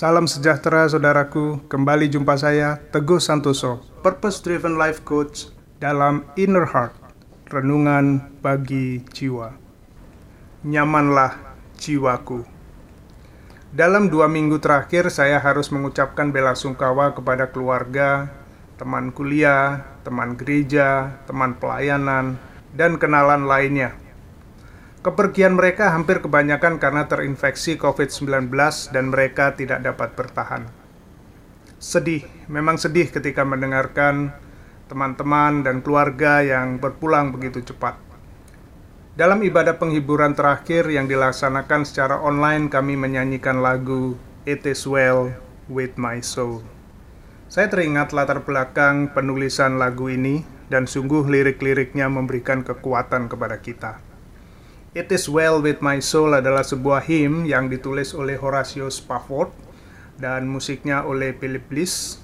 Salam sejahtera saudaraku, kembali jumpa saya Teguh Santoso, Purpose Driven Life Coach dalam Inner Heart, Renungan bagi Jiwa. Nyamanlah jiwaku. Dalam dua minggu terakhir saya harus mengucapkan bela sungkawa kepada keluarga, teman kuliah, teman gereja, teman pelayanan, dan kenalan lainnya Kepergian mereka hampir kebanyakan karena terinfeksi COVID-19 dan mereka tidak dapat bertahan. Sedih, memang sedih ketika mendengarkan teman-teman dan keluarga yang berpulang begitu cepat. Dalam ibadah penghiburan terakhir yang dilaksanakan secara online, kami menyanyikan lagu It Is Well With My Soul. Saya teringat latar belakang penulisan lagu ini dan sungguh lirik-liriknya memberikan kekuatan kepada kita. It is Well With My Soul adalah sebuah hymn yang ditulis oleh Horatio Spafford dan musiknya oleh Philip Bliss.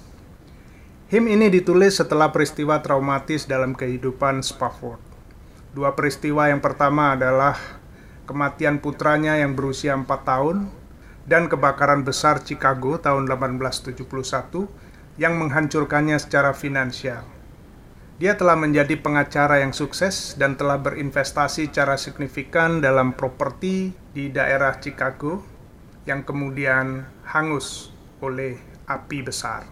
Hymn ini ditulis setelah peristiwa traumatis dalam kehidupan Spafford. Dua peristiwa yang pertama adalah kematian putranya yang berusia 4 tahun dan kebakaran besar Chicago tahun 1871 yang menghancurkannya secara finansial. Dia telah menjadi pengacara yang sukses dan telah berinvestasi secara signifikan dalam properti di daerah Chicago yang kemudian hangus oleh api besar.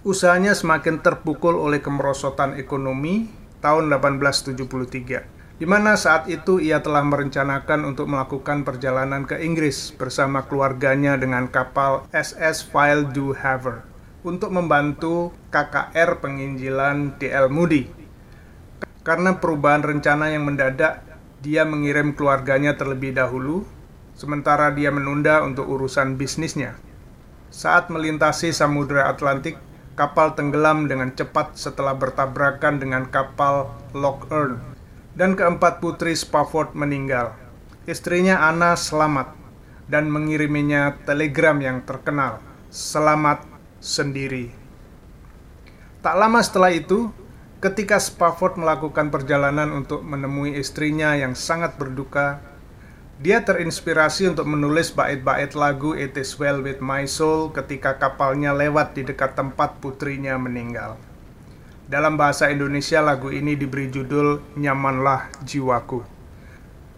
Usahanya semakin terpukul oleh kemerosotan ekonomi tahun 1873, di mana saat itu ia telah merencanakan untuk melakukan perjalanan ke Inggris bersama keluarganya dengan kapal SS File du Havre untuk membantu KKR penginjilan DL Moody. Karena perubahan rencana yang mendadak, dia mengirim keluarganya terlebih dahulu, sementara dia menunda untuk urusan bisnisnya. Saat melintasi Samudra Atlantik, kapal tenggelam dengan cepat setelah bertabrakan dengan kapal Lock Earn, dan keempat putri Spafford meninggal. Istrinya Anna selamat dan mengiriminya telegram yang terkenal. Selamat sendiri. Tak lama setelah itu, ketika Spafford melakukan perjalanan untuk menemui istrinya yang sangat berduka, dia terinspirasi untuk menulis bait-bait lagu It Is Well With My Soul ketika kapalnya lewat di dekat tempat putrinya meninggal. Dalam bahasa Indonesia lagu ini diberi judul Nyamanlah Jiwaku.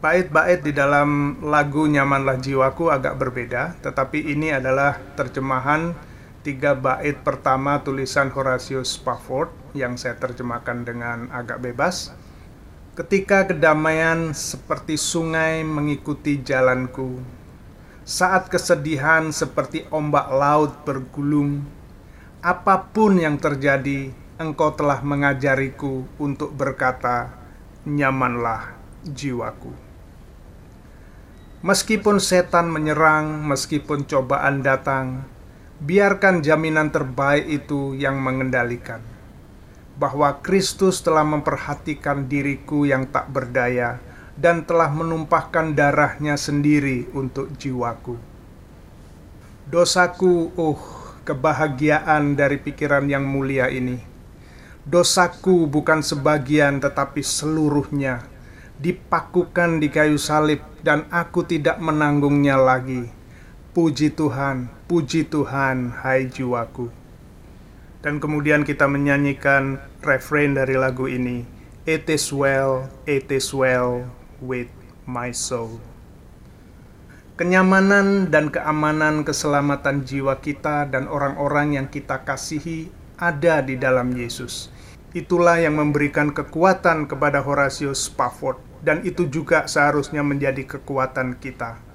Bait-bait di dalam lagu Nyamanlah Jiwaku agak berbeda, tetapi ini adalah terjemahan tiga bait pertama tulisan Horatio Spafford yang saya terjemahkan dengan agak bebas. Ketika kedamaian seperti sungai mengikuti jalanku, saat kesedihan seperti ombak laut bergulung, apa pun yang terjadi, engkau telah mengajariku untuk berkata, nyamanlah jiwaku. Meskipun setan menyerang, meskipun cobaan datang, biarkan jaminan terbaik itu yang mengendalikan bahwa Kristus telah memperhatikan diriku yang tak berdaya dan telah menumpahkan darahnya sendiri untuk jiwaku. Dosaku, oh, kebahagiaan dari pikiran yang mulia ini. Dosaku bukan sebagian tetapi seluruhnya dipakukan di kayu salib dan aku tidak menanggungnya lagi Puji Tuhan, puji Tuhan, hai jiwaku. Dan kemudian kita menyanyikan refrain dari lagu ini, It is well, it is well with my soul. Kenyamanan dan keamanan keselamatan jiwa kita dan orang-orang yang kita kasihi ada di dalam Yesus. Itulah yang memberikan kekuatan kepada Horatius Spafford dan itu juga seharusnya menjadi kekuatan kita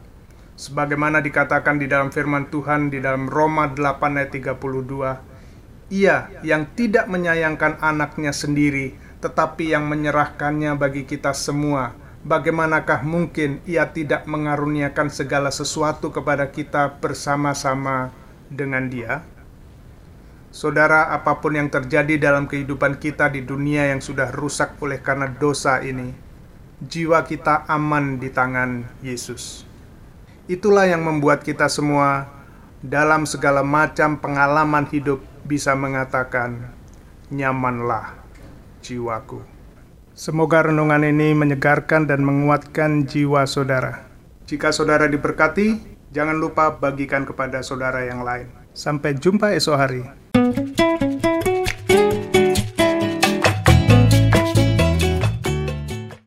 sebagaimana dikatakan di dalam firman Tuhan di dalam Roma 8 ayat 32 ia yang tidak menyayangkan anaknya sendiri tetapi yang menyerahkannya bagi kita semua bagaimanakah mungkin ia tidak mengaruniakan segala sesuatu kepada kita bersama-sama dengan dia Saudara, apa pun yang terjadi dalam kehidupan kita di dunia yang sudah rusak oleh karena dosa ini, jiwa kita aman di tangan Yesus. Itulah yang membuat kita semua dalam segala macam pengalaman hidup bisa mengatakan, "Nyamanlah jiwaku." Semoga renungan ini menyegarkan dan menguatkan jiwa saudara. Jika saudara diberkati, Jangan lupa bagikan kepada saudara yang lain. Sampai jumpa esok hari.